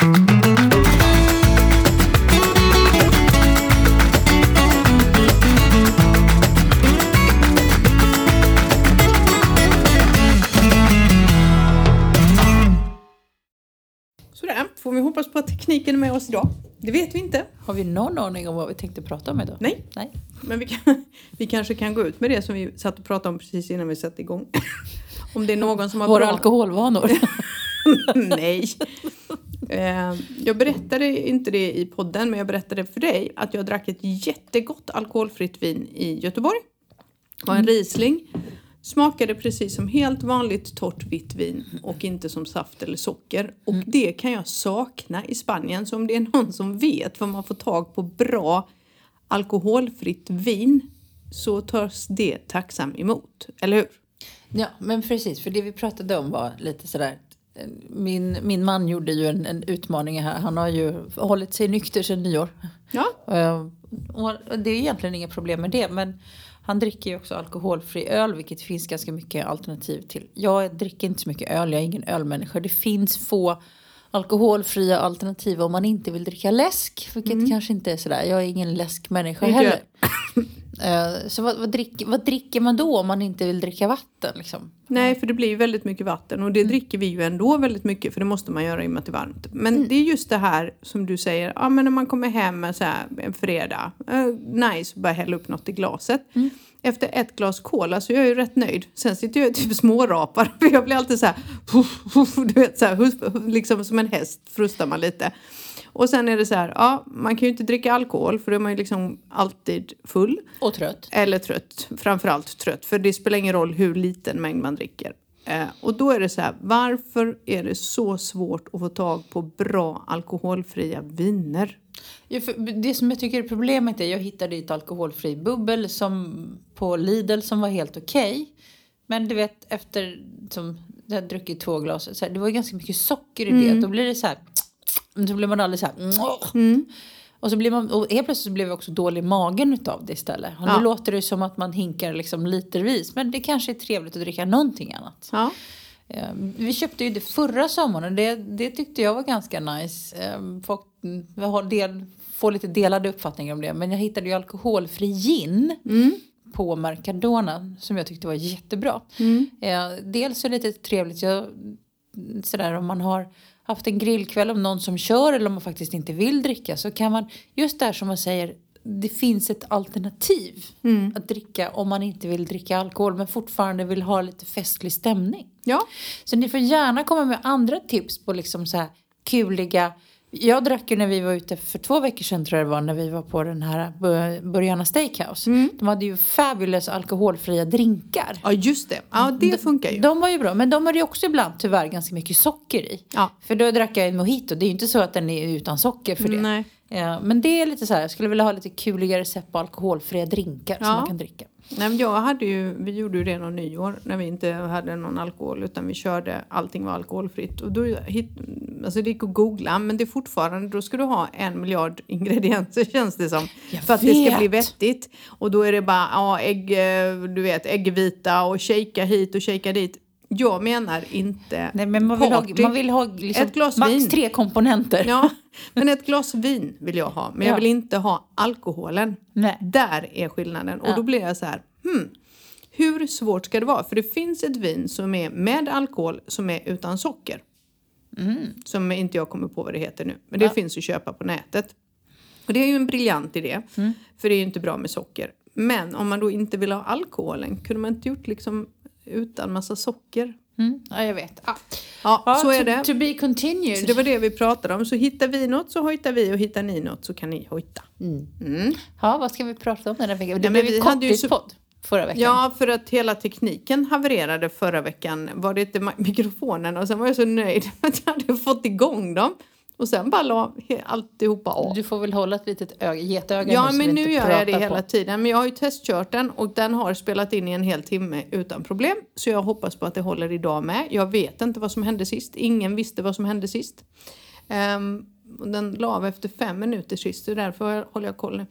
Sådär, får vi hoppas på att tekniken är med oss idag. Det vet vi inte. Har vi någon aning om vad vi tänkte prata om idag? Nej. Nej. Men vi, kan, vi kanske kan gå ut med det som vi satt och pratade om precis innan vi satte igång. Om det är någon som har Våra bra... alkoholvanor. Nej. Eh, Jag berättade inte det i podden, men jag berättade för dig att jag drack ett jättegott alkoholfritt vin i Göteborg. Det var en Riesling. Smakade precis som helt vanligt torrt vitt vin och inte som saft eller socker. Och det kan jag sakna i Spanien. Så om det är någon som vet var man får tag på bra alkoholfritt vin så tas det tacksam emot. Eller hur? ja, men precis. För det vi pratade om var lite sådär. Min, min man gjorde ju en, en utmaning här. Han har ju hållit sig nykter sedan nyår. Ja. Eh, Och det är egentligen inga problem med det. Men han dricker ju också alkoholfri öl, vilket finns ganska mycket alternativ till. Jag dricker inte så mycket öl, jag är ingen ölmänniska. Det finns få alkoholfria alternativ om man inte vill dricka läsk. Vilket kanske inte är sådär, jag är ingen läskmänniska heller. Eh, Så vad, vad, dricker, vad dricker man då om man inte vill dricka vatten? Liksom? Nej, för det blir ju väldigt mycket vatten och det dricker vi ju ändå väldigt mycket för det måste man göra i och med att det är varmt. Men det är just det här som du säger, ja men när man kommer hem så här, en fredag, eh, nice, bara hälla upp något i glaset. Efter ett glas cola så är jag ju rätt nöjd. Sen sitter jag typ smårapar för jag blir alltid så här, du vet så här, liksom som en häst frustar man lite. Och sen är det så här, ja man kan ju inte dricka alkohol för då är man ju liksom alltid full. Och trött. Eller trött. Framförallt trött. För det spelar ingen roll hur liten mängd man dricker. Eh, och då är det så här, varför är det så svårt att få tag på bra alkoholfria viner? Ja, det som jag tycker är problemet är jag hittade ett alkoholfri bubbel som, på Lidl som var helt okej. Men du vet efter som jag druckit två glas, så här, det var ganska mycket socker i det. Då blir det så här, så blir man alldeles så här. Och så blir man, och helt plötsligt så blev jag också dålig i magen utav det istället. Och Ja. nu låter det som att man hinkar liksom litervis. Men det kanske är trevligt att dricka någonting annat. Ja. Eh, Vi köpte ju det förra sommaren. Det, det tyckte jag var ganska nice. Eh, Folk mm, del, får lite delade uppfattningar om det. Men jag hittade ju alkoholfri gin på Mercadona som jag tyckte var jättebra. Eh, Dels så är det lite trevligt jag, sådär om man har haft en grillkväll om någon som kör eller om man faktiskt inte vill dricka så kan man, just där som man säger, det finns ett alternativ att dricka om man inte vill dricka alkohol men fortfarande vill ha lite festlig stämning. ja. Så ni får gärna komma med andra tips på liksom så här kuliga jag drack ju när vi var ute för två veckor sedan tror jag det var när vi var på den här Bu- Burgarna Steakhouse. De hade ju fabulous alkoholfria drinkar. Ja, just det. Ja, det funkar ju. De var ju bra, men de hade ju också ibland tyvärr ganska mycket socker i. Ja. För då drack jag en mojito, det är ju inte så att den är utan socker för det. Nej. Ja, men det är lite så här, jag skulle vilja ha lite kuligare recept på alkoholfria drinkar som Ja. man kan dricka. Nej, jag hade ju, vi gjorde ju det någon nyår när vi inte hade någon alkohol utan vi körde, allting var alkoholfritt. Och då hit, alltså det gick att googla men det är fortfarande, då ska du ha en miljard ingredienser känns det som. Jag för att det ska bli vet. vettigt. Och då är det bara, ja ägg, eh, du vet äggvita och shaka hit och shaka dit. Jag menar inte Nej, men man vill ha, party. man vill ha liksom Ett glas max vin. tre komponenter. Ja, men ett glas vin vill jag ha. Men Ja. jag vill inte ha alkoholen. Nej. Där är skillnaden. Och då blir jag så här, hmm, hur svårt ska det vara? För det finns ett vin som är med alkohol som är utan socker. Som inte jag kommer på vad det heter nu. Men det Ja. finns att köpa på nätet. Och det är ju en briljant idé. För det är ju inte bra med socker. Men om man då inte vill ha alkoholen, kunde man inte gjort liksom utan massa socker? Mm, ja, jag vet. Ja. Ja, Ja, så är to, det. To be continued. Så det var det vi pratade om. Så hittar vi något så hojtar vi och hittar ni något så kan ni hojta. Mm. Ja, vad ska vi prata om den här veckan? Det Ja, blev vi hade ju så- korttidspodd förra veckan. Ja, för att hela tekniken havererade förra veckan. Var det inte mikrofonen och sen var jag så nöjd att jag hade fått igång dem. Och sen bara la alltihopa av. Du får väl hålla ett litet öga, getöga Ja, men nu gör jag det pratar hela på. tiden. Men jag har ju testkört den och den har spelat in i en hel timme utan problem. Så jag hoppas på att det håller idag med. Jag vet inte vad som hände sist. Ingen visste vad som hände sist. Och den la av efter fem minuter sist, så därför håller jag koll nu.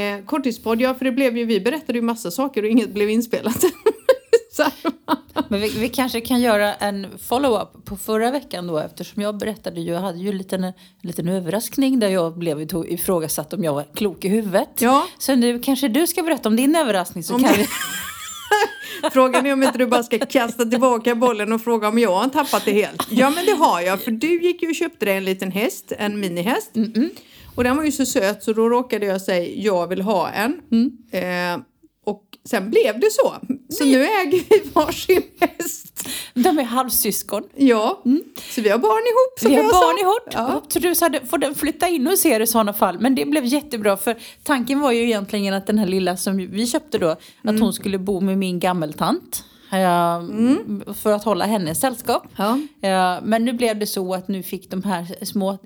Eh, korttidspodd, ja för det blev ju, vi berättade ju massa saker och inget blev inspelat. så Men vi, vi kanske kan göra en follow-up på förra veckan då eftersom jag berättade ju, jag hade ju en liten, en liten överraskning där jag blev ifrågasatt om jag var klok i huvudet. Ja. Så nu kanske du ska berätta om din överraskning så Om kan vi... Frågan är om inte du bara ska kasta tillbaka bollen och fråga om jag har tappat det helt. Ja men det har jag, för du gick ju och köpte dig en liten häst, en minihäst. Och den var ju så söt så då råkade jag säga jag vill ha en. Eh, och sen blev det så. Så nu äger vi varsin häst. De är halvsyskon. Ja, så vi har barn ihop som Vi har jag barn sa. ihop. Ja. Så du sa, får den flytta in hos er i sådana fall. Men det blev jättebra för tanken var ju egentligen att den här lilla som vi köpte då, att hon skulle bo med min gammeltant. eh, För att hålla henne sällskap. Ja. Eh, Men nu blev det så att nu fick de här små,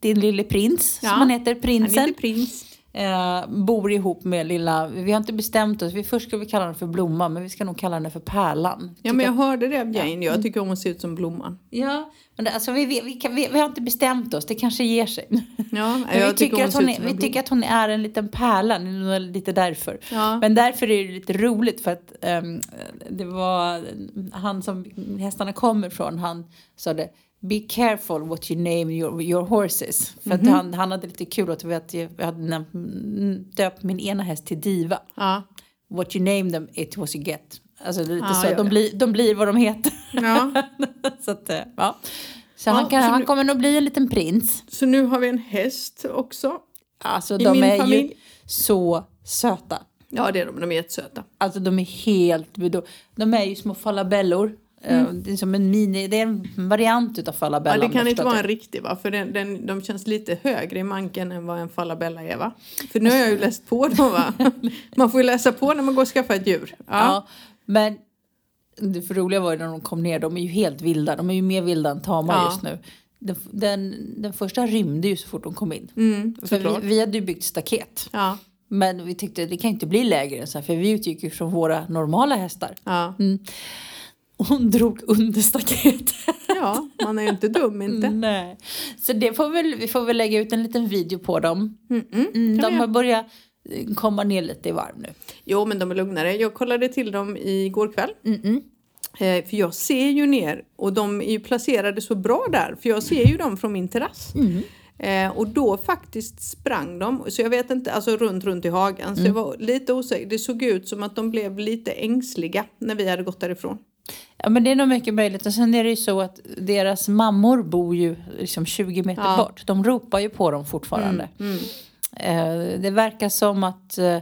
din lille prins Ja. som han heter, Han prinsen. heter prins. Eh, bor ihop med lilla, vi har inte bestämt oss, vi först ska vi kalla henne för Blomma men vi ska nog kalla henne för Pärlan. Ja men jag hörde det av Jane, jag tycker hon ser ut som Blomman. Ja, men det, alltså, vi, vi, vi, kan, vi, vi har inte bestämt oss, det kanske ger sig. Ja, Men vi, tycker att hon är, vi en tycker att hon är en liten pärla, det är nog lite därför. Ja. Men därför är det lite roligt för att ehm, det var han som hästarna kommer från, han sa det Be careful what you name your, your horses. För Mhm. att han, han hade lite kul att vet, jag hade nämnt, döpt min ena häst till Diva. Ja. What you name them, it was you get. Alltså lite Ja, så, ja, att de, blir, de blir vad de heter. Så att, eh, ja. Så, han, kan, så han nu- kommer nog bli en liten prins. Så nu har vi en häst också. Alltså I de min är ju familj. så söta. Ja det är de, de är jättesöta. Alltså de är helt... De, de är ju små falabellor. Eh, Det är som en mini... Det är en variant utav Ja, falabella. det om kan inte vara det. en riktig va? För den, den, de känns lite högre i manken än vad en falabella är va? För nu har jag ju läst på dem va? Man får ju läsa på när man går och skaffar ett djur. Ja. Ja, men det för roliga var ju när de kom ner. De är ju helt vilda. De är ju mer vilda än tama Ja. just nu. Den, den, den första rymde ju så fort de kom in. Mm, För vi, vi hade ju byggt staket. Ja, Men vi tyckte det kan inte bli lägre än så här. För vi utgick ju från våra normala hästar. ja. Och hon drog under staketet. ja, man är ju inte dum inte. Nej. Så det får väl, vi får väl lägga ut en liten video på dem. Mm, mm. Mm, de har börjat eh, komma ner lite i varv nu. Jo men de är lugnare. Jag kollade till dem igår kväll. Mm-mm. Eh, för jag ser ju ner och de är ju placerade så bra där. För jag ser ju dem från min terrass. Mm. Eh, och då faktiskt sprang de, så jag vet inte, alltså runt, runt i hagen. Så jag var lite osäker. Det såg ut som att de blev lite ängsliga när vi hade gått därifrån. Ja men det är nog mycket möjligt. Och sen är det ju så att deras mammor bor ju liksom 20 meter Ja. bort. De ropar ju på dem fortfarande. Mm. Eh, det verkar som att eh,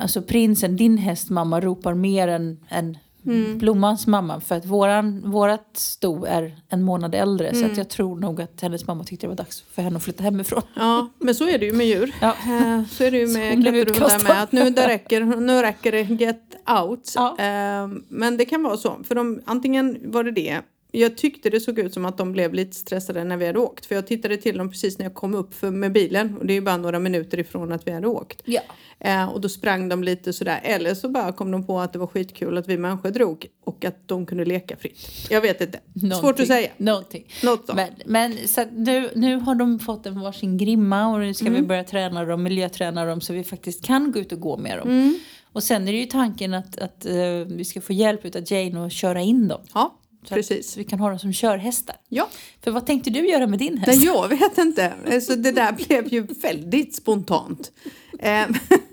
alltså prinsen, din hästmamma, ropar mer än, än Mm. Blommans mamma. För att våran, vårat sto är en månad äldre. Så Mm. att jag tror nog att hennes mamma tyckte det var dags för henne att flytta hemifrån. Ja, men så är det ju med djur. Ja. Eh, Så är det ju Så med klätterhundar utkastad. med. Att nu, det räcker, nu räcker det, get out. Ja. Eh, Men det kan vara så. För de, antingen var det det. Jag tyckte det såg ut som att de blev lite stressade när vi hade åkt. För jag tittade till dem precis när jag kom upp för, med bilen. Och det är ju bara några minuter ifrån att vi hade åkt. Ja. Eh, och då sprang de lite sådär. Eller så bara kom de på att det var skitkul att vi människor drog. Och att de kunde leka fritt. Jag vet inte. Svårt att säga. Någonting. Något. Men, men så nu, nu har de fått en varsin grimma och nu ska Mm. vi börja träna dem, miljöträna dem så vi faktiskt kan gå ut och gå med dem. Mm. Och sen är det ju tanken att, att eh, vi ska få hjälp av Jane att köra in dem. Ja, precis. att vi kan ha dem som körhästar. Ja. För vad tänkte du göra med din häst? Nej, jag vet inte. Alltså, det där blev ju väldigt spontant. Eh,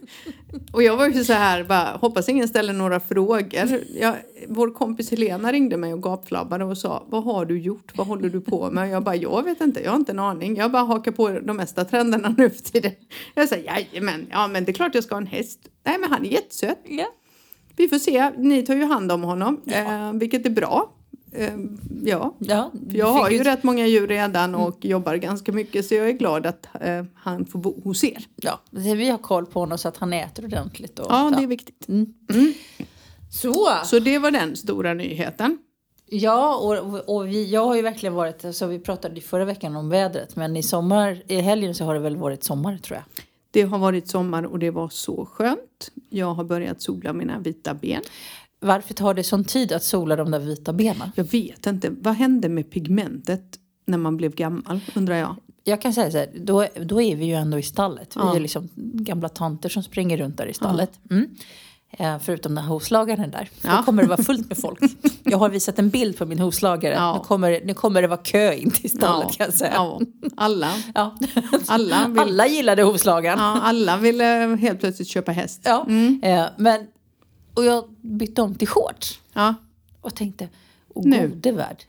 och jag var ju så här, bara, hoppas ingen ställer några frågor. Jag, vår kompis Helena ringde mig och gapflabbade och sa, vad har du gjort? Vad håller du på med? Och jag bara, jag vet inte, jag har inte en aning. Jag bara hakar på de mesta trenderna nu för tiden. Jag sa, jajamän, ja men det är klart jag ska ha en häst. Nej men han är jättesöt. Ja. Vi får se, ni tar ju hand om honom, eh, vilket är bra. Eh, ja, Ja, jag har ju ut- rätt många djur redan och jobbar ganska mycket så jag är glad att eh, han får bo hos er. Ja, vi har koll på honom så att han äter ordentligt. Och, Ja, det är viktigt. Så! Så det var den stora nyheten. Ja, och, och vi, jag har ju verkligen varit, alltså vi pratade ju förra veckan om vädret, men i sommar, i helgen så har det väl varit sommar tror jag. Det har varit sommar och det var så skönt. Jag har börjat sola mina vita ben. Varför tar det sån tid att sola de där vita benen? Jag vet inte, vad hände med pigmentet när man blev gammal undrar jag. Jag kan säga så här, då, då är vi ju ändå i stallet. Vi Ja. är liksom gamla tanter som springer runt där i stallet. Mm. Eh, förutom när hovslagaren är där. Ja. Då kommer det vara fullt med folk. Jag har visat en bild på min hovslagare. Ja. Nu, kommer, nu kommer det vara kö in till stallet kan jag säga. ja, alla. Ja. Alla vill, Alla gillade hovslagaren. ja, alla ville helt plötsligt köpa häst. Ja. Eh, men, och jag bytte om till shorts. Ja. Och tänkte, åh Nu. gode värld.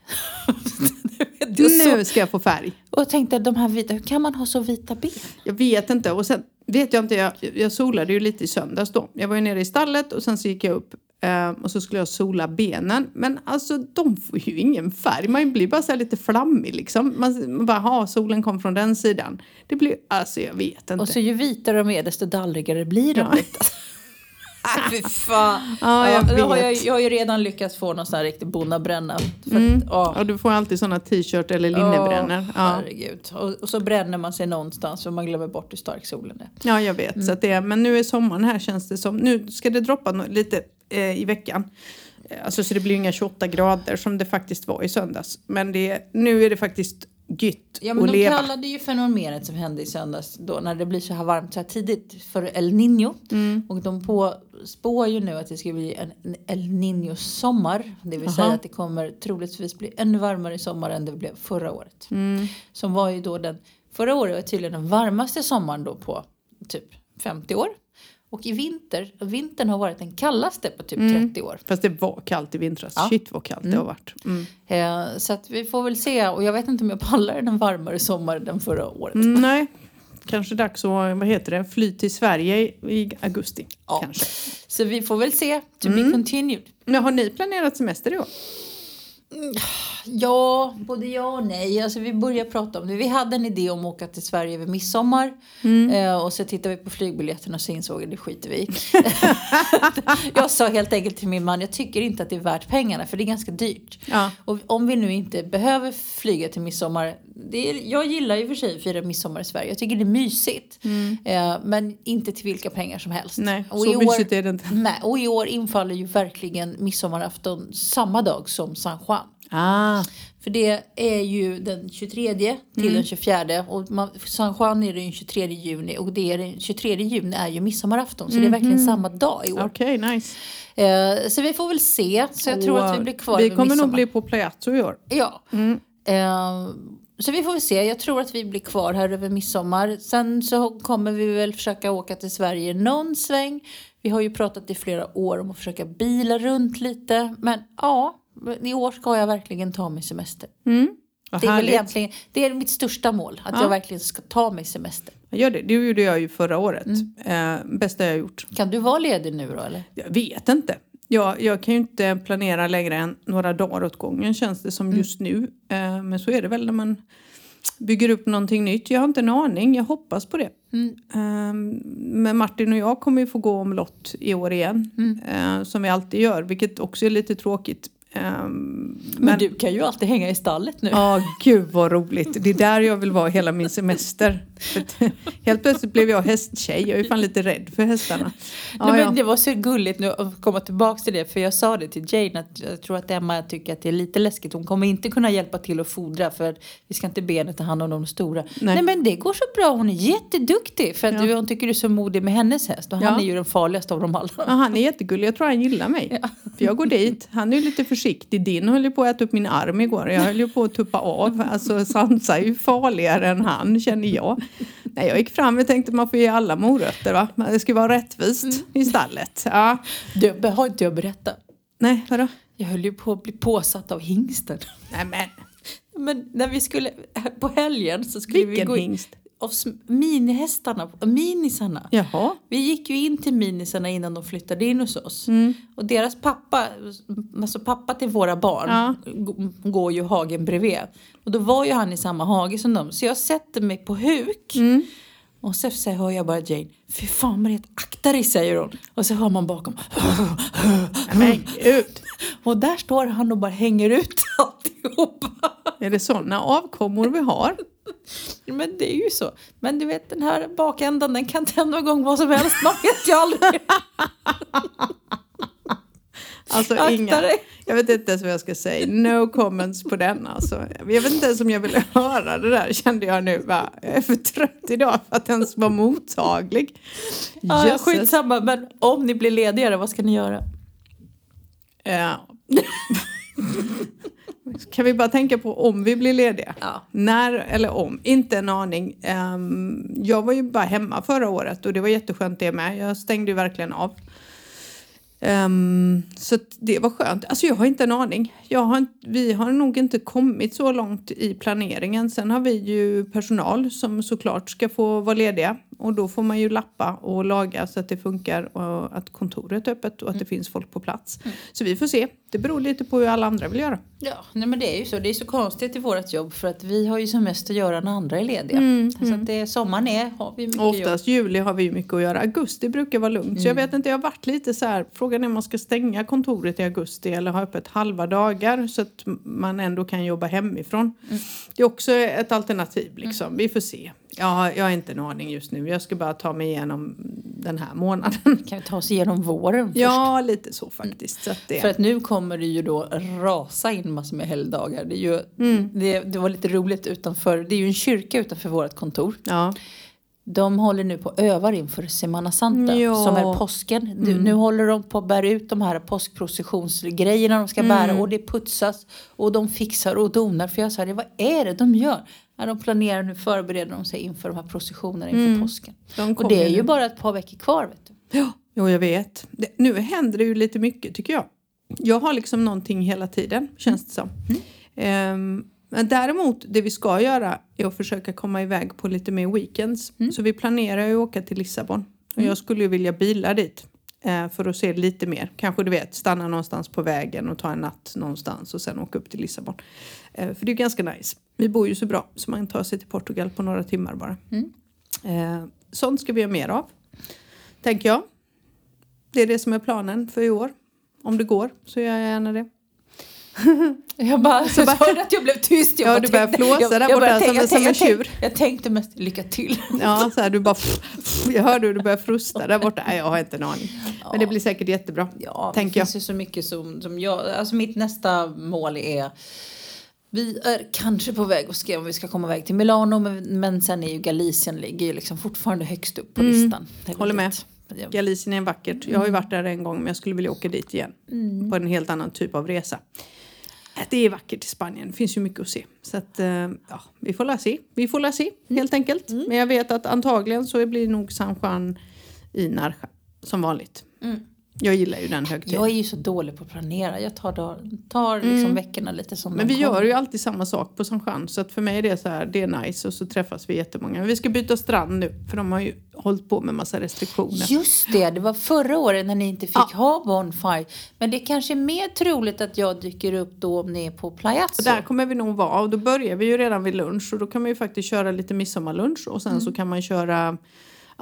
Nu ska jag få färg. Och jag tänkte, de här vita, hur kan man ha så vita ben? Jag vet inte. Och sen vet jag inte, jag, jag solade ju lite i söndags då. Jag var ju nere i stallet och sen så gick jag upp eh, och så skulle jag sola benen. Men alltså de får ju ingen färg. Man blir bara så lite flammig liksom. Man, man bara, ha solen kom från den sidan. Det blir, alltså jag vet inte. Och så ju vitare de är, desto dallrigare blir de. Ja. Fy fan. Ja, jag då har jag, jag har ju redan lyckats få någon sån här riktig bonnabränna. Mm. att, ja. Ja, du får alltid såna t-shirt eller linnebrännor. Åh, Ja. Herregud. Och, och så bränner man sig någonstans för man glömmer bort hur stark solen är. ja, jag vet. Så att det, är- men nu är sommaren här känns det som. Nu ska det droppa lite eh, i veckan. Eh, Alltså så det blir inga 28 grader som det faktiskt var i söndags. Men det, nu är det faktiskt gött Ja, men att de leva. kallade ju fenomenet som hände i söndags då när det blir så här varmt så här tidigt för El Niño. Mm. Och de på, spår ju nu att det ska bli en, El Niño-sommar. Det vill säga Aha. att det kommer troligtvis bli ännu varmare i sommar än det blev förra året. Mm. Som var ju då den, förra året var tydligen den varmaste sommaren då på typ 50 år. Och i vinter, vintern har varit den kallaste på typ 30 år. Fast det var kallt i vintras. Ja. Shit vad kallt det har varit. Mm. Eh, så att vi får väl se. Och jag vet inte om jag pallar en varmare sommar än förra året. Mm, nej, kanske dags att vad heter det, fly till Sverige i, augusti. Ja. Kanske. Så vi får väl se. To be continued. Men har ni planerat semester i år? Ja, både ja och nej. Alltså, vi börjar prata om det. Vi hade en idé om att åka till Sverige över midsommar. Eh, och så tittade vi på flygbiljetterna och så insåg vi att det skiter vi i. Jag sa helt enkelt till min man, jag tycker inte att det är värt pengarna för det är ganska dyrt. Ja. Och om vi nu inte behöver flyga till midsommar. Det är, jag gillar ju för sig att fira midsommar i Sverige. Jag tycker det är mysigt. Eh, men inte till vilka pengar som helst. Nej, och så i mysigt år, är det inte. Nej, och i år infaller ju verkligen midsommarafton samma dag som San Juan. Ah, För det är ju den 23 till den 24 och man, San Juan är den 23 juni och det är den 23 juni är ju midsommarafton så det är verkligen samma dag i år. okej, nice. Eh, så vi får väl se. Så jag tror Och att vi blir kvar Vi kommer nog bli på Plejazzo i år. Ja. Eh, så vi får väl se. Jag tror att vi blir kvar här över midsommar. Sen så kommer vi väl försöka åka till Sverige någon sväng. Vi har ju pratat i flera år om att försöka bila runt lite. Men ja, i år ska jag verkligen ta mig semester. Vad Det är väl egentligen det är mitt största mål. Att Ja. jag verkligen ska ta mig semester. Gör det. Det gjorde jag ju förra året. Mm. Eh, bästa jag gjort. Kan du vara ledig nu då eller? Jag vet inte. Jag, jag kan ju inte planera längre än några dagar åt gången känns det som just nu. Eh, men så är det väl när man bygger upp någonting nytt. Jag har inte en aning. Jag hoppas på det. Eh, men Martin och jag kommer ju få gå omlott i år igen. Eh, som vi alltid gör. Vilket också är lite tråkigt. Eh, Men, men du kan ju alltid hänga i stallet nu. Ja, gud vad roligt. Det är där jag vill vara hela min semester. Helt plötsligt blev jag hästtjej. Jag är fan lite rädd för hästarna. Ja, Nej, ja. men det var så gulligt nu att komma tillbaka till det. För jag sa det till Jane att jag tror att Emma tycker att det är lite läskigt. Hon kommer inte kunna hjälpa till att fodra för vi ska inte be henne ta hand om de stora. Nej, Nej. men det går så bra. Hon är jätteduktig. För att Ja. hon tycker du är så modig med hennes häst. Och han Ja. är ju den farligaste av dem alla. Ja, han är jättegullig. Jag tror han gillar mig. För jag går dit. Han är ju lite försiktig. Din höll ju på att äta upp min arm igår. Jag höll ju på att tuppa av. Alltså Sansa är ju farligare än han känner jag. Nej, jag gick fram och tänkte man får ge alla morötter va. Det ska vara rättvist i stallet. Ja. Det har inte jag berättat. Nej, vadå? Jag höll ju på att bli påsatt av hingsten. Nej men, Men när vi skulle, på helgen så skulle vi vilken gå in hingst? Av minihästarna, minisarna. Jaha. Vi gick ju in till minisarna innan de flyttade in hos oss. Mm. Och deras pappa, alltså pappa till våra barn, Ja. går ju hagen bredvid. Och då var ju han i samma hage som dem. Så jag sätter mig på huk. Mm. Och så, så hör jag bara Jane, fy fan Mariette, akta dig säger hon. Och så hör man bakom. Men gud. Och där står han och bara hänger ut alltihopa. Är det sådana avkommor vi har? Men det är ju så. Men du vet den här bakändan den kan tända igång vad som helst. Man vet ju aldrig. Alltså Akta inga. dig. Jag vet inte ens vad jag ska säga. No comments på den alltså. Jag vet inte ens om jag vill höra det där kände jag nu. Va? Jag är för trött idag för att ens vara mottaglig. Ja, skitsamma, men om ni blir ledigare, vad ska ni göra? Ja. Kan vi bara tänka på om vi blir lediga? Ja. När eller om? Inte en aning. Ehm, jag var ju bara hemma förra året och det var jätteskönt det med. Jag stängde ju verkligen av. Ehm, så det var skönt. Alltså jag har inte en aning. Jag har, vi har nog inte kommit så långt i planeringen. Sen har vi ju personal som såklart ska få vara lediga. Och då får man ju lappa och laga så att det funkar och att kontoret är öppet och att det finns folk på plats. Så vi får se. Det beror lite på hur alla andra vill göra. Ja, nej men det är ju så. Det är så konstigt i vårt jobb för att vi har ju som mest att göra när andra är lediga. Så att det, sommaren är, har vi mycket Och jobb. Oftast juli har vi ju mycket att göra. Augusti brukar vara lugnt. Så jag vet inte, jag har varit lite så här. Frågan är om man ska stänga kontoret i augusti eller ha öppet halva dagar så att man ändå kan jobba hemifrån. Det är också ett alternativ liksom. Vi får se. Har, jag har inte en aning just nu. Jag ska bara ta mig igenom den här månaden. Kan vi ta oss igenom våren först? Ja, lite så faktiskt. Så att det... För att nu kommer det ju då rasa in massor med helgdagar. Det, är ju, Mm. det, det var lite roligt utanför, det är ju en kyrka utanför vårt kontor. ja. De håller nu på och övar inför Semana Santa Ja. som är påsken. Du, Nu håller de på att bära ut de här påskprocessionsgrejerna de ska bära och det putsas och de fixar och donar. För jag sa det, vad är det de gör? Ja, de planerar nu, förbereder de sig inför de här processionerna inför påsken. De Och det är nu. ju bara ett par veckor kvar vet du. Ja, jo, jag vet. Det, nu händer det ju lite mycket tycker jag. Jag har liksom någonting hela tiden, känns det som. Ehm, men däremot, det vi ska göra är att försöka komma iväg på lite mer weekends. Så vi planerar ju att åka till Lissabon. Och jag skulle ju vilja bila dit. Eh, För att se lite mer. Kanske du vet, stanna någonstans på vägen och ta en natt någonstans och sen åka upp till Lissabon. Eh, För det är ganska nice. Vi bor ju så bra så man tar sig till Portugal på några timmar bara. Eh, Sånt ska vi göra mer av. Tänker jag. Det är det som är planen för i år. Om det går så gör jag gärna det. Jag bara, så bara- hörde att jag blev tyst. Jag Ja, bara du börjar tänkte- flåsa jag- där jag borta som en- som en jag tänkte- tjur. Jag tänkte mest lycka till. Ja, så här, du bara... Jag hörde hur du började frusta där borta. Nej, jag har inte en aning. Men det blir säkert jättebra. Ja, det tänker jag. finns ju så mycket som, som jag... Alltså mitt nästa mål är... Vi är kanske på väg att skriva om vi ska komma iväg till Milano men, men sen är ju Galicien ligger ju liksom fortfarande högst upp på listan. Det Mm. Håller med. Galicien är vackert. Jag har ju varit där en gång men jag skulle vilja åka dit igen. På en helt annan typ av resa. Det är vackert i Spanien. Det finns ju mycket att se. Så att, eh, ja, vi får la se. Vi får la se helt enkelt. Men jag vet att antagligen så blir nog San Juan i Narja som vanligt. Jag gillar ju den högtiden. Jag är ju så dålig på att planera. Jag tar, dag, tar liksom veckorna lite som Men vi gör kommer. ju alltid samma sak på San Juan. Så att för mig är det så här, det är nice och så träffas vi jättemånga. Men vi ska byta strand nu för de har ju hållit på med massa restriktioner. Just det, det var förra året när ni inte fick Ja. ha Bonfire. Men det är kanske är mer troligt att jag dyker upp då om ni är på Plajazzo. Och där kommer vi nog vara och då börjar vi ju redan vid lunch och då kan man ju faktiskt köra lite midsommarlunch och sen så kan man köra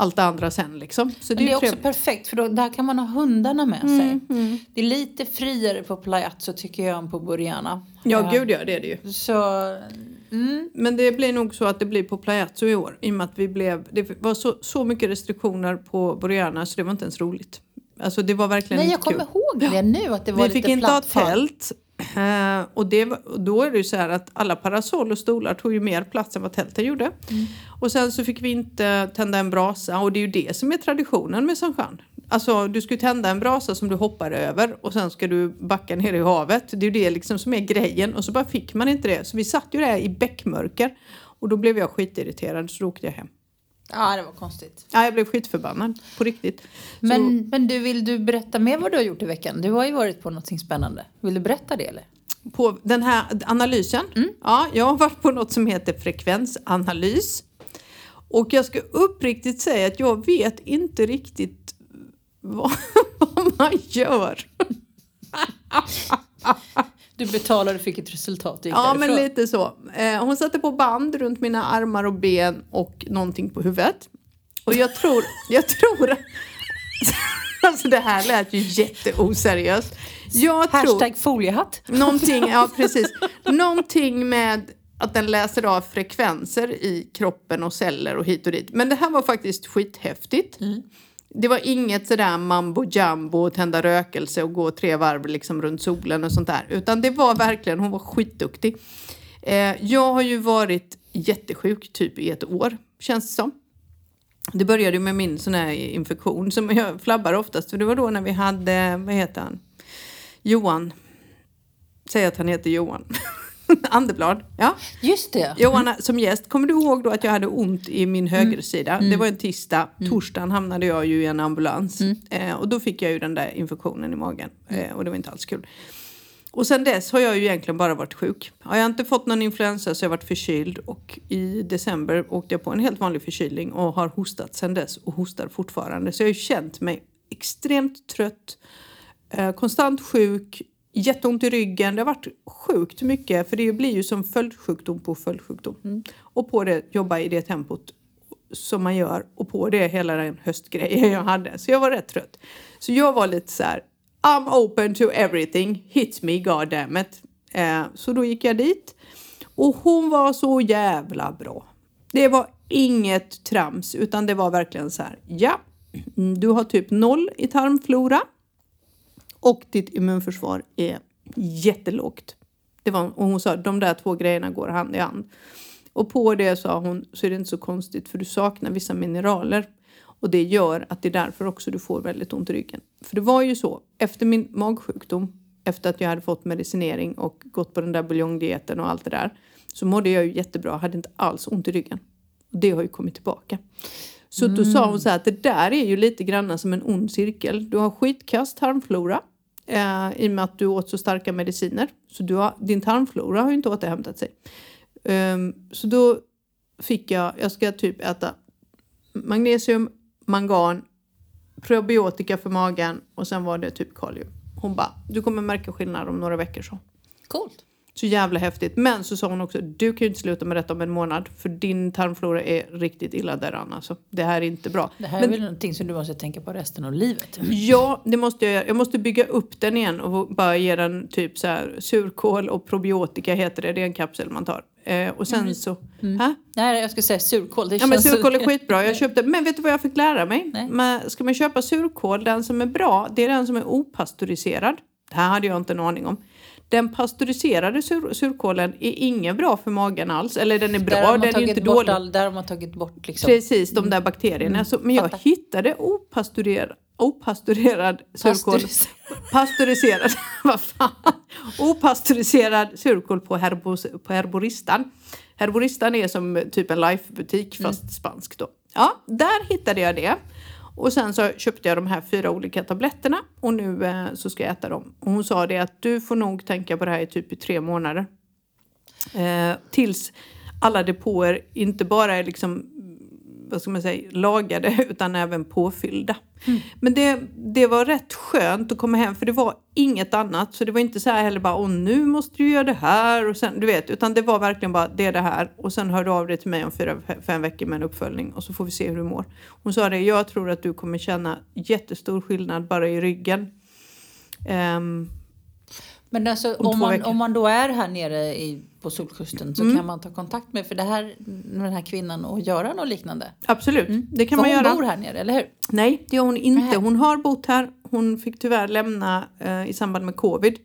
allt det andra sen liksom. Så det är, det är ju också perfekt för då, där kan man ha hundarna med sig. Mm, Det är lite friare på Plajazzo tycker jag än på Buriana. Ja, Eh, gud ja, det är det ju. Så, mm, Men det blir nog så att det blir på Plajazzo i år i och med att vi blev, det var så, så mycket restriktioner på Boriana så det var inte ens roligt. Alltså det var verkligen nej, jag kommer ihåg det nu att det var Vi lite fick inte ha tält. Eh, och, det och då är det ju så här att alla parasoll och stolar tog ju mer plats än vad tälten gjorde. Mm. Och sen så fick vi inte tända en brasa och det är ju det som är traditionen med San Juan. Alltså du ska ju tända en brasa som du hoppar över och sen ska du backa ner i havet. Det är ju det liksom som är grejen och så bara fick man inte det. Så vi satt ju där i bäckmörker och då blev jag skitirriterad så då åkte jag hem. Ja, det var konstigt. Ja, jag blev skitförbannad på riktigt. Så- Men, men du, vill du berätta mer vad du har gjort i veckan? Du har ju varit på något spännande. Vill du berätta det eller? på den här analysen. Ja, jag har varit på något som heter frekvensanalys. Och jag ska uppriktigt säga att jag vet inte riktigt vad, vad man gör. Du betalade och fick ett resultat Ja, men därifrån. lite så. Eh, hon satte på band runt mina armar och ben och någonting på huvudet. Och jag tror, jag tror... Alltså det här lät ju jätteoseriöst. Jag tror... Hashtag foliehatt. Någonting, ja precis. Någonting med att den läser av frekvenser i kroppen och celler och hit och dit. Men det här var faktiskt skithäftigt. Det var inget sådär mambo jumbo, tända rökelse och gå tre varv liksom runt solen och sånt där. Utan det var verkligen, hon var skitduktig. Eh, jag har ju varit jättesjuk typ i ett år, känns det som. Det började med min sån här infektion som jag flabbar oftast för det var då när vi hade, vad heter han, Johan. Säg att han heter Johan. Andeblad. Ja. Just det. Johan som gäst. Kommer du ihåg då att jag hade ont i min högersida? Det var en tisdag. Torsdagen hamnade jag ju i en ambulans. Eh, och då fick jag ju den där infektionen i magen. Eh, och det var inte alls kul. Och sen dess har jag ju egentligen bara varit sjuk. Har jag inte fått någon influensa så har jag varit förkyld och i december åkte jag på en helt vanlig förkylning och har hostat sen dess och hostar fortfarande. Så jag har ju känt mig extremt trött, eh, konstant sjuk, jätteont i ryggen. Det har varit sjukt mycket för det blir ju som följdsjukdom på följdsjukdom. Och på det jobba i det tempot som man gör och på det hela den höstgrejen jag hade. Så jag var rätt trött. Så jag var lite så här I'm open to everything. Hit me, goddammit. Eh, så då gick jag dit. Och hon var så jävla bra. Det var inget trams, utan det var verkligen så här. Ja, du har typ noll i tarmflora. Och ditt immunförsvar är jättelågt. Det var, och hon sa de där två grejerna går hand i hand. Och på det sa hon så är det inte så konstigt för du saknar vissa mineraler. Och det gör att det är därför också du får väldigt ont i ryggen. För det var ju så, efter min magsjukdom, efter att jag hade fått medicinering och gått på den där buljongdieten och allt det där, så mådde jag ju jättebra, hade inte alls ont i ryggen. Och det har ju kommit tillbaka. Så då sa hon så här att det där är ju lite grann som en ond cirkel. Du har skitkast tarmflora eh, i och med att du åt så starka mediciner. Så du har, din tarmflora har ju inte återhämtat sig. Um, så då fick jag, jag ska typ äta magnesium, mangan, probiotika för magen och sen var det typ kalium. Hon bara, du kommer märka skillnad om några veckor så. Coolt. Så jävla häftigt. Men så sa hon också, du kan ju inte sluta med detta om en månad för din tarmflora är riktigt illa däran. Alltså. Det här är inte bra. Det här Men är väl någonting som du måste tänka på resten av livet? Ja, det måste jag. Jag måste bygga upp den igen och bara ge den typ så här surkål och probiotika heter det. Det är en kapsel man tar. Eh, och sen så... Hä? Nej, jag ska säga surkål. Det Ja men surkål är skitbra. Jag köpte, men vet du vad jag fick lära mig? Nej. Men ska man köpa surkål, den som är bra, det är den som är opastöriserad. Det här hade jag inte en aning om. Den pastöriserade sur, surkålen är ingen bra för magen alls. Eller den är bra, den är inte dålig. All, där har man tagit bort liksom... Precis, de där bakterierna. Så, men jag fattar. hittade opastörer, opastörer surkål. Pastöris- Pastöriserad, vad fan. Opastöriserad surkål på, herbos, på Herboristan. Herboristan är som typ en Life-butik fast spansk då. Ja, där hittade jag det. Och sen så köpte jag de här fyra olika tabletterna och nu eh, så ska jag äta dem. Och hon sa det att du får nog tänka på det här i typ i tre månader. Eh, tills alla depåer inte bara är liksom vad ska man säga, lagade utan även påfyllda. Men det, det var rätt skönt att komma hem för det var inget annat. Så det var inte så här heller bara åh nu måste du göra det här och sen du vet utan det var verkligen bara det är det här och sen hör du av dig till mig om fyra, fem veckor med en uppföljning och så får vi se hur du mår. Hon sa det, jag tror att du kommer känna jättestor skillnad bara i ryggen. Ehm, Men alltså, Om om, man, veckor. om man då är här nere i, på Solkusten så Mm. kan man ta kontakt med, för det här, med den här kvinnan och göra något liknande. absolut, det kan för man hon göra. bor här nere, eller hur? Nej, det gör hon inte. Nej. Hon har bott här. Hon fick tyvärr lämna eh, i samband med covid.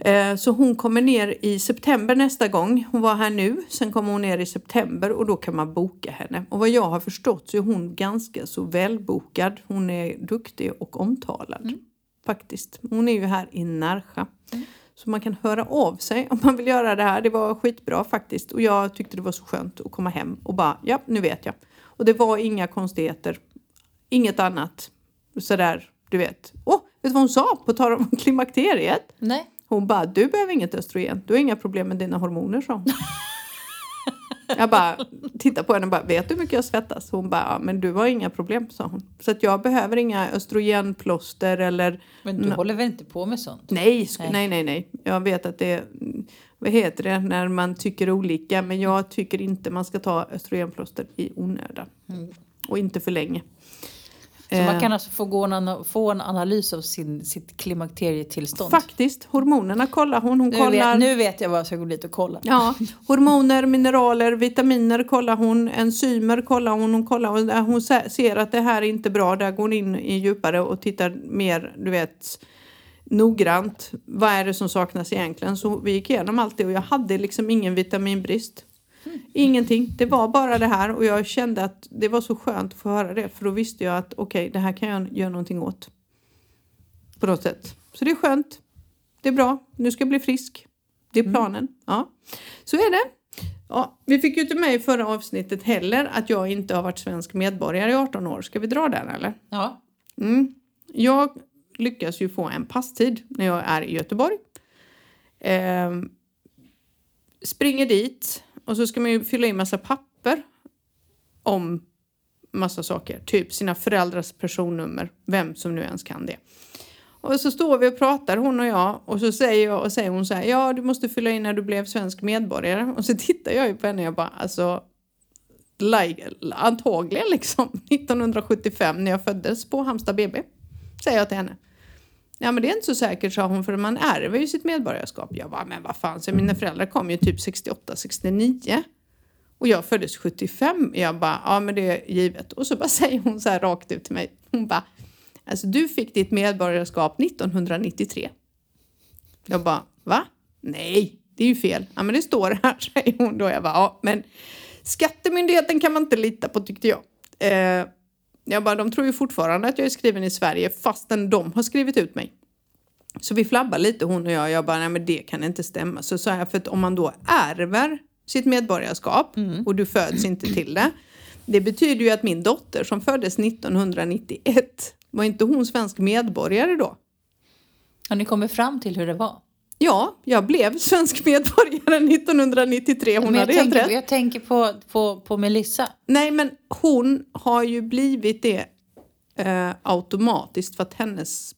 Eh, så hon kommer ner i september nästa gång. Hon var här nu. Sen kommer hon ner i september och då kan man boka henne. Och vad jag har förstått så är hon ganska så välbokad. Hon är duktig och omtalad. Faktiskt. Hon är ju här i Närsja. Så man kan höra av sig om man vill göra det här. Det var skitbra faktiskt. Och jag tyckte det var så skönt att komma hem och bara, ja nu vet jag. Och det var inga konstigheter. Inget annat. Sådär, du vet. Åh, vet du vad hon sa på tal om klimakteriet? Nej. Hon bara, du behöver inget östrogen. Du har inga problem med dina hormoner, sa hon. Jag bara tittar på henne och bara, vet du hur mycket jag svettas? Hon bara, ja, men du har inga problem, sa hon. Så att jag behöver inga östrogenplåster eller Men du håller väl inte på med sånt? Nej, Nej. nej, nej, nej. Jag vet att det vad heter det, när man tycker olika. Men jag tycker inte man ska ta östrogenplåster i onödan. Mm. Och inte för länge. Så man Eh. kan alltså få, gå en, få en analys av sin, sitt klimakterietillstånd. Faktiskt, hormonerna kollar hon. Hon nu, kollar... vet, nu vet jag vad jag ska gå dit och kolla. Ja, hormoner, mineraler, vitaminer kollar hon, enzymer kollar hon. Hon, kollar, hon se- ser att det här är inte bra. Där går hon in i djupare och tittar mer, du vet, noggrant. Vad är det som saknas egentligen? Så vi gick igenom allt det och jag hade liksom ingen vitaminbrist. Ingenting. Det var bara det här och jag kände att det var så skönt att få höra det för då visste jag att okej, det här kan jag göra någonting åt. På något sätt. Så det är skönt. Det är bra. Nu ska jag bli frisk. Det är planen. Ja, så är det. Ja, vi fick ju inte med i förra avsnittet heller att jag inte har varit svensk medborgare i 18 år. Ska vi dra den eller? Ja. Mm. Jag lyckas ju få en passtid när jag är i Göteborg. Ehm, springer dit och så ska man ju fylla i massa papper om massa saker. Typ sina föräldrars personnummer, vem som nu ens kan det. Och så står vi och pratar hon och jag och så säger, jag, och säger hon så här, ja du måste fylla i när du blev svensk medborgare. Och så tittar jag ju på henne och jag bara, alltså like, antagligen liksom 1975 när jag föddes på Halmstad BB. Säger jag till henne. Ja men det är inte så säkert sa hon för man ärver ju sitt medborgarskap. Jag bara men vad fan så mina föräldrar kom ju typ 68, 69. Och jag föddes 75. Jag bara ja men det är givet. Och så bara säger hon så här rakt ut till mig. Hon bara alltså du fick ditt medborgarskap 1993. Jag bara va? Nej det är ju fel. Ja men det står här säger hon då. Jag bara ja men Skattemyndigheten kan man inte lita på tyckte jag. Eh, jag bara, de tror ju fortfarande att jag är skriven i Sverige fastän de har skrivit ut mig. Så vi flabbar lite hon och jag. Jag bara, nej men det kan inte stämma. Så sa jag, för att om man då ärver sitt medborgarskap och du föds inte till det. Det betyder ju att min dotter som föddes 1991, var inte hon svensk medborgare då? Har ni kommit fram till hur det var? Ja, jag blev svensk medborgare 1993. Hon Men jag, hade helt rätt. jag tänker på, på, på Melissa. Nej, men hon har ju blivit det eh, automatiskt för att hennes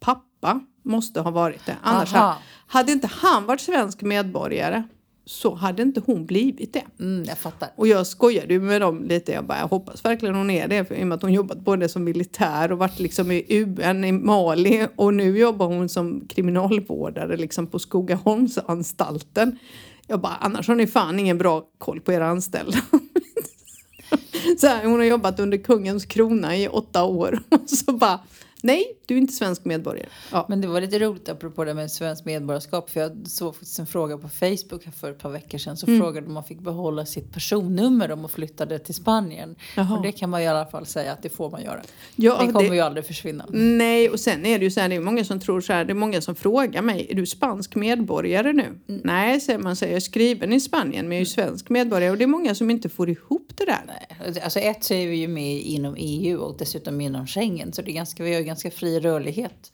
pappa måste ha varit det. Annars Aha. ha- hade inte han varit svensk medborgare så hade inte hon blivit det. Mm, jag fattar. Och jag skojade ju med dem lite. Jag bara, jag hoppas verkligen hon är det. För, I och med att hon jobbat både som militär och varit liksom i UN i Mali. Och nu jobbar hon som kriminalvårdare liksom på Skogaholmsanstalten. Jag bara, annars har ni fan ingen bra koll på era anställda. Så här, hon har jobbat under kungens krona i åtta år. Och så bara, nej, du är inte svensk medborgare. Ja. Men det var lite roligt apropå det med svenskt medborgarskap. För jag såg faktiskt en fråga på Facebook här för ett par veckor sedan. Så frågade om man fick behålla sitt personnummer om man flyttade till Spanien. Jaha. Och det kan man i alla fall säga att det får man göra. Ja, det kommer det- ju aldrig försvinna. Nej, och sen är det ju så här, det är många som tror så här, det är många som frågar mig, är du spansk medborgare nu? Nej, säger man, säger jag är skriven i Spanien, men jag är ju svensk medborgare. Och det är många som inte får ihop det där. Nej, Alltså ett så är vi ju med inom EU och dessutom inom Schengen. Så det är ganska, vi har ju ganska fri rörlighet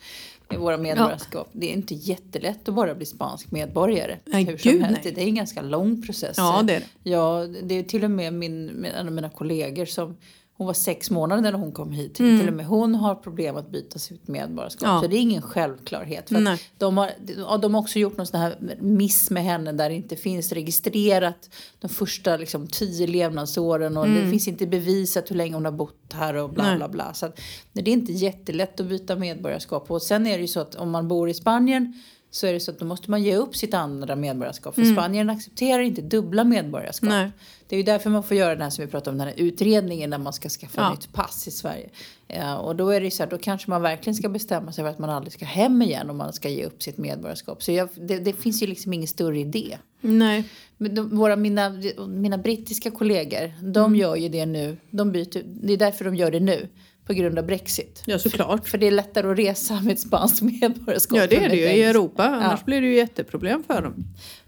med våra medborgarskap. Det är inte jättelätt att bara bli spansk medborgare. Nej, hur som gud, helst. nej. Det är en ganska lång process. Ja, det är det. Ja, det är till och med min, en av mina kollegor som hon var sex månader när hon kom hit. Till och med hon har problem att byta sitt medborgarskap. Mm. Ja. Så det är ingen självklarhet. För de, har, de har också gjort någon sån här miss med henne där det inte finns registrerat de första liksom, tio levnadsåren och det finns inte bevisat hur länge hon har bott här och bla Mm. Nej. bla bla. Så att, det är inte jättelätt att byta medborgarskap. Och sen är det ju så att om man bor i Spanien så är det så att då måste man ge upp sitt andra medborgarskap. För Spanien accepterar inte dubbla medborgarskap. Mm. Nej. Det är ju därför man får göra den här som vi pratade om, den här utredningen när man ska skaffa Ja. nytt pass i Sverige. Ja, och då är det så här, då kanske man verkligen ska bestämma sig för att man aldrig ska hem igen om man ska ge upp sitt medborgarskap. Så jag, det, det finns ju liksom ingen större idé. Nej. Men de, våra, mina, mina brittiska kollegor, de Mm. gör ju det nu. De byter, det är därför de gör det nu. På grund av Brexit. Ja, såklart. För det är lättare att resa med ett spanskt medborgarskap. Ja, det är det ju i. Europa. Annars Ja. blir det ju jätteproblem för dem.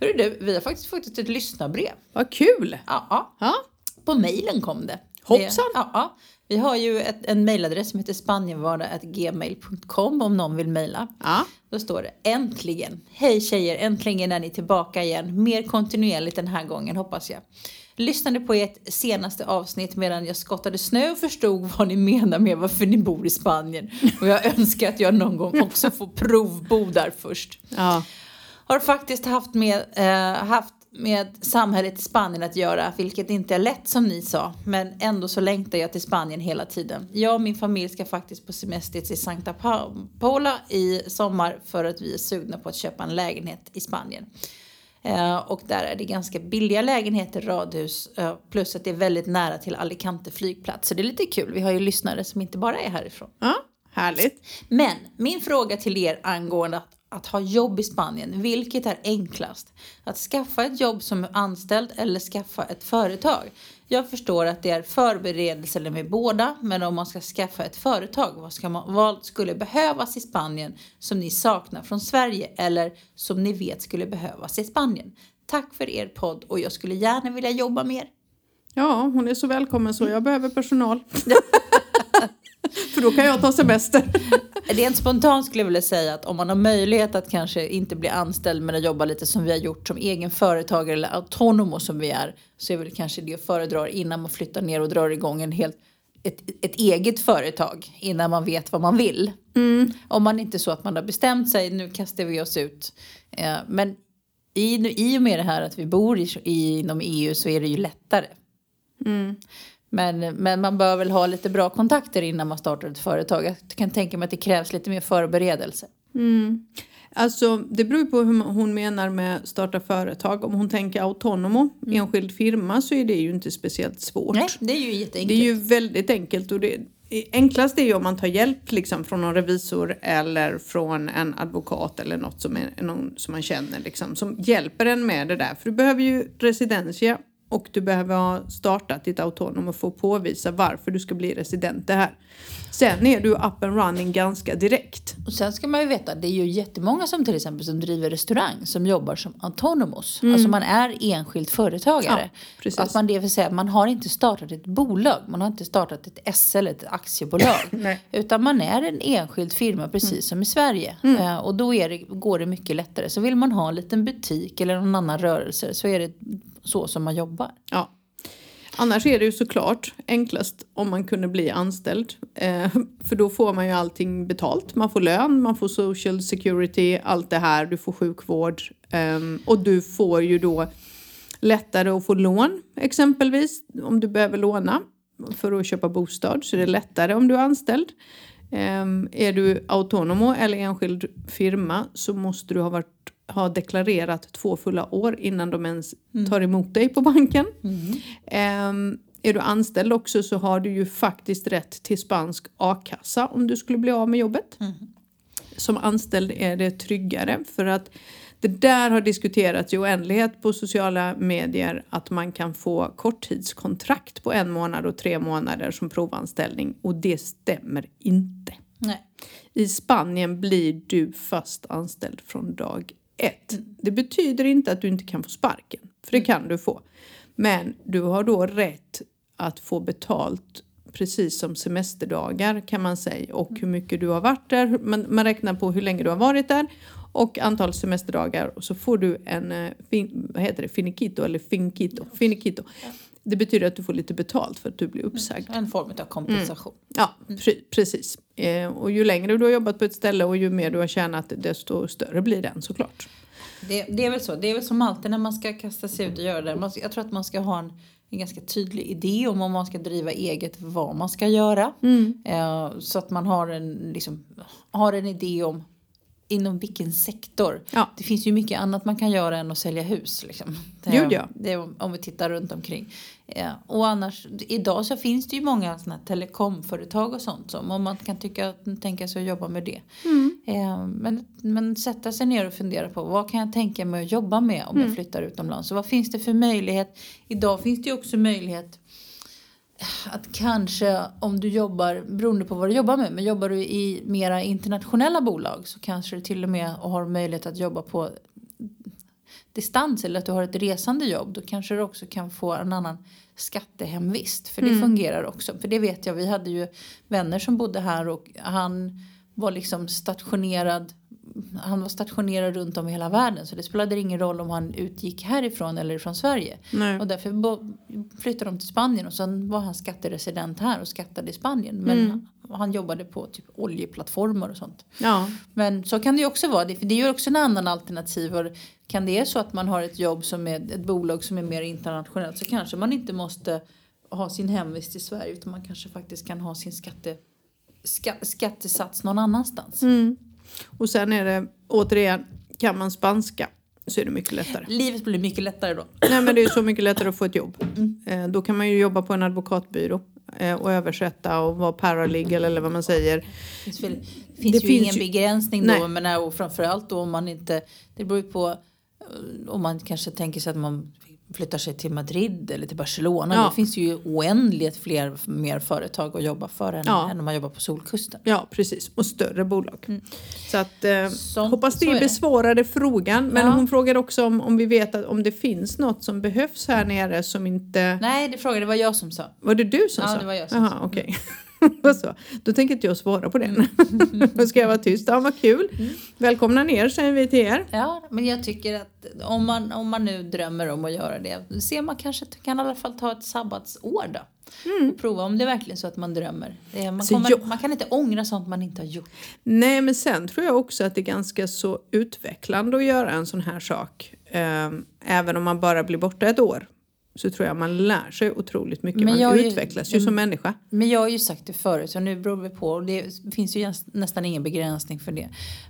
Hörru du, vi har faktiskt fått ett lyssnarbrev. Vad kul! Ja, ja. Ja. På mejlen kom det. Hoppsan. Det, ja, ja. Vi har ju ett, en mejladress som heter spanienvardag.gmail.com om någon vill mejla. Ja. Då står det äntligen. Hej tjejer, äntligen är ni tillbaka igen. Mer kontinuerligt den här gången hoppas jag. Lyssnade på ert senaste avsnitt medan jag skottade snö och förstod vad ni menar med varför ni bor i Spanien. Och jag önskar att jag någon gång också får provbo där först. Ja. Har faktiskt haft med, eh, haft med samhället i Spanien att göra, vilket inte är lätt som ni sa. Men ändå så längtar jag till Spanien hela tiden. Jag och min familj ska faktiskt på semester till Santa Paula i sommar för att vi är sugna på att köpa en lägenhet i Spanien. Eh, och där är det ganska billiga lägenheter, radhus, eh, plus att det är väldigt nära till Alicante flygplats. Så det är lite kul. Vi har ju lyssnare som inte bara är härifrån. Ja, härligt. Men min fråga till er angående att, att ha jobb i Spanien, vilket är enklast? Att skaffa ett jobb som anställd eller skaffa ett företag? Jag förstår att det är förberedelser med båda, men om man ska skaffa ett företag, vad, man, vad skulle behövas i Spanien som ni saknar från Sverige eller som ni vet skulle behövas i Spanien? Tack för er podd och jag skulle gärna vilja jobba mer. Ja, hon är så välkommen så jag behöver personal. För då kan jag ta semester. Rent spontant skulle jag vilja säga att om man har möjlighet att kanske inte bli anställd men att jobba lite som vi har gjort som egen företagare eller autonomo som vi är så är väl kanske det föredrar innan man flyttar ner och drar igång en helt ett, ett eget företag innan man vet vad man vill. Mm. Om man inte så att man har bestämt sig, nu kastar vi oss ut. Eh, men i, i och med det här att vi bor i, inom EU så är det ju lättare. Mm. Men, men man bör väl ha lite bra kontakter innan man startar ett företag. Jag kan tänka mig att det krävs lite mer förberedelse. Mm. Alltså, det beror på hur hon menar med starta företag. Om hon tänker autonomo, mm. enskild firma, så är det ju inte speciellt svårt. Nej, det är ju jätteenkelt. Det är ju väldigt enkelt. Och det, enklast är ju om man tar hjälp liksom, från någon revisor eller från en advokat eller något som, är, någon som man känner liksom, som hjälper en med det där. För du behöver ju residentia och du behöver ha startat ditt autonom och få påvisa varför du ska bli resident det här. Sen är du up and running ganska direkt. Och sen ska man ju veta, det är ju jättemånga som till exempel som driver restaurang som jobbar som autonomos. Mm. Alltså man är enskild företagare. Ja, att man, det vill säga, man har inte startat ett bolag, man har inte startat ett SL, ett aktiebolag. utan man är en enskild firma precis mm. som i Sverige. Mm. Uh, och då det, går det mycket lättare. Så vill man ha en liten butik eller någon annan rörelse så är det så som man jobbar. Ja. Annars är det ju såklart enklast om man kunde bli anställd. Eh, för då får man ju allting betalt. Man får lön, man får social security, allt det här. Du får sjukvård. Eh, och du får ju då lättare att få lån exempelvis. Om du behöver låna för att köpa bostad så är det lättare om du är anställd. Eh, är du autonomo eller enskild firma så måste du ha varit ha deklarerat två fulla år innan de ens mm. tar emot dig på banken. Mm. Um, är du anställd också så har du ju faktiskt rätt till spansk a-kassa om du skulle bli av med jobbet. Mm. Som anställd är det tryggare för att det där har diskuterats i oändlighet på sociala medier att man kan få korttidskontrakt på en månad och tre månader som provanställning och det stämmer inte. Nej. I Spanien blir du fast anställd från dag ett, det betyder inte att du inte kan få sparken, för det mm. kan du få. Men du har då rätt att få betalt precis som semesterdagar kan man säga och hur mycket du har varit där. Man, man räknar på hur länge du har varit där och antal semesterdagar och så får du en, eh, fin, vad heter det, finiquito eller finkito, finiquito. Det betyder att du får lite betalt för att du blir uppsagd. En form av kompensation. Mm. Ja, pre precis. Eh, och ju längre du har jobbat på ett ställe och ju mer du har tjänat desto större blir den såklart. Det, det är väl så. Det är väl som alltid när man ska kasta sig ut och göra det. Man, jag tror att man ska ha en, en ganska tydlig idé om om man ska driva eget vad man ska göra. Mm. Eh, så att man har en, liksom, har en idé om inom vilken sektor. Ja. Det finns ju mycket annat man kan göra än att sälja hus. Liksom. Det, jo, ja. det, om vi tittar runt omkring. Ja. Och annars, idag så finns det ju många såna telekomföretag och sånt som om man kan tycka, tänka sig att jobba med det. Mm. Eh, men, men sätta sig ner och fundera på vad kan jag tänka mig att jobba med om mm. jag flyttar utomlands. Och vad finns det för möjlighet? Idag finns det ju också möjlighet att kanske om du jobbar, beroende på vad du jobbar med, men jobbar du i mera internationella bolag så kanske du till och med har möjlighet att jobba på distans eller att du har ett resande jobb. Då kanske du också kan få en annan skattehemvist. För det mm. fungerar också. För det vet jag, vi hade ju vänner som bodde här och han var liksom stationerad han var stationerad runt om i hela världen så det spelade ingen roll om han utgick härifrån eller från Sverige. Nej. Och därför flyttade de till Spanien och sen var han skatteresident här och skattade i Spanien. Men mm. han jobbade på typ oljeplattformar och sånt. Ja. Men så kan det ju också vara. Det, för det är ju också en annan alternativ. Och kan det är så att man har ett jobb som är ett bolag som är mer internationellt så kanske man inte måste ha sin hemvist i Sverige utan man kanske faktiskt kan ha sin skatte, ska, skattesats någon annanstans. Mm. Och sen är det återigen, kan man spanska så är det mycket lättare. Livet blir mycket lättare då. Nej men det är så mycket lättare att få ett jobb. Eh, då kan man ju jobba på en advokatbyrå eh, och översätta och vara paralegal eller vad man säger. Det finns, det finns Det ju finns ingen ju- begränsning Nej. då. Men och framförallt då om man inte... Det beror ju på eh, om man kanske tänker sig att man flyttar sig till Madrid eller till Barcelona. Ja. Det finns ju oändligt fler mer företag att jobba för än, Ja. än om man jobbar på Solkusten. Ja precis, och större bolag. Så att eh, Sånt- hoppas det besvarade frågan. Men Ja. hon frågade också om, om vi vet att, om det finns något som behövs här nere som inte... Nej, det frågade det var jag som sa. Var det du som Ja, sa? det var jag som Jaha, okej. Vad så. Då tänker inte jag svara på den. Då ska jag vara tyst. Ja, vad kul. Mm. Välkomna ner säger vi till er. Ja, men jag tycker att om man, om man nu drömmer om att göra det, ser man kanske kan i alla fall ta ett sabbatsår då. Och prova om det är verkligen så att man drömmer. Är, man, kommer, jag- man kan inte ångra sånt man inte har gjort. Nej, men sen tror jag också att det är ganska så utvecklande att göra en sån här sak. Ehm, även om man bara blir borta ett år. Så tror jag man lär sig otroligt mycket. Men man är ju- utvecklas ju som människa. Men jag har ju sagt det förut, så nu beror det på. Och det finns ju näs- nästan ingen begränsning för det.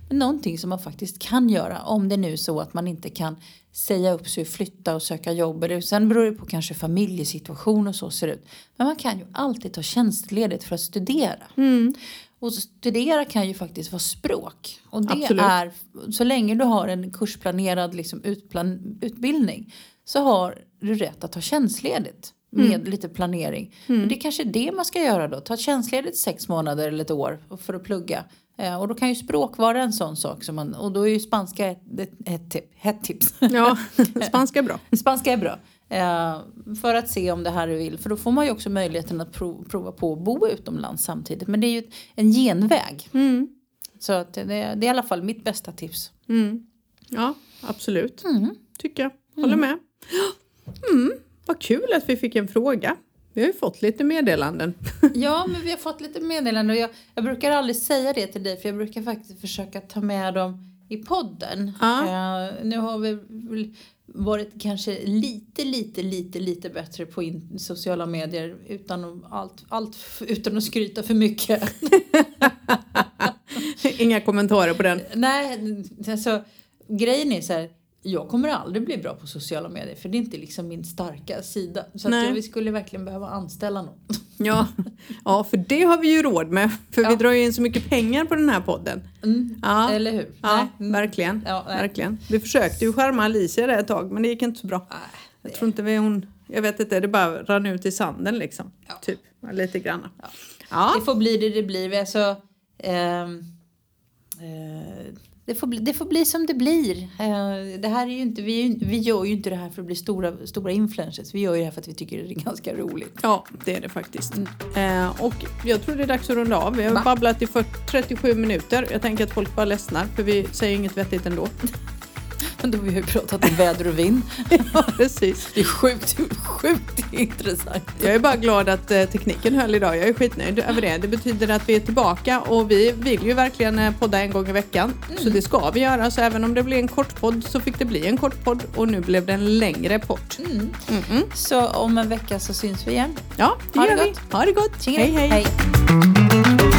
Men någonting som man faktiskt kan göra, om det nu är så att man inte kan säga upp sig, flytta och söka jobb. Sen beror det på kanske familjesituation och så ser ut. Men man kan ju alltid ta tjänstledigt för att studera. Och studera kan ju faktiskt vara språk. Och det Absolut. är, så länge du har en kursplanerad liksom utplan, utbildning så har du rätt att ta tjänstledigt med lite planering. Och det är kanske det man ska göra då. Ta tjänstledigt sex månader eller ett år för att plugga. Eh, och då kan ju språk vara en sån sak. Som man, och då är ju spanska ett, ett, ett, ett tips. Ja, spanska är bra. Spanska är bra. Eh, för att se om det här du vill. För då får man ju också möjligheten att prov, prova på att bo utomlands samtidigt. Men det är ju en genväg. Så att det, det är i alla fall mitt bästa tips. Mm. Ja, absolut. Mm. Tycker jag. Håller med. Mm, vad kul att vi fick en fråga. Vi har ju fått lite meddelanden. Ja, men vi har fått lite meddelanden och jag, jag brukar aldrig säga det till dig för jag brukar faktiskt försöka ta med dem i podden. Ja. Eh, nu har vi varit kanske lite, lite, lite, lite bättre på in, sociala medier utan att, allt, allt, utan att skryta för mycket. Inga kommentarer på den. Nej, alltså grejen är så här. Jag kommer aldrig bli bra på sociala medier för det är inte liksom min starka sida. Så att vi skulle verkligen behöva anställa någon. Ja. ja, för det har vi ju råd med. För vi Ja. drar ju in så mycket pengar på den här podden. Mm. Ja, Eller hur? ja Nej. Mm. verkligen. Ja, verkligen. Vi försökte ju skärma Alicia där ett tag men det gick inte så bra. Nej, Jag tror inte vi hon... Jag vet inte, det bara rann ut i sanden liksom. Typ, lite grann. Ja. Ja. Det får bli det det blir. Alltså, ehm, eh, det, får bli, det får bli som det blir. Eh, det här är ju inte, vi, vi gör ju inte det här för att bli stora, stora influencers. Vi gör ju det här för att vi tycker det är ganska roligt. Ja, det är det faktiskt. Eh, och jag tror det är dags att runda av. Vi har Va? babblat i 40, 37 minuter. Jag tänker att folk bara ledsnar för vi säger inget vettigt ändå. Men då har vi ju pratat om väder och vind. ja, precis. Det är sjukt, sjukt intressant. Jag är bara glad att eh, tekniken höll idag. Jag är skitnöjd över det. Det betyder att vi är tillbaka och vi vill ju verkligen eh, podda en gång i veckan. Så det ska vi göra. Så även om det blir en kort podd så fick det bli en kort podd och nu blev det en längre podd. Så om en vecka så syns vi igen. Ja, det Ha det gör vi. gott. Ha det gott. Tjingeling. hej. hej. hej.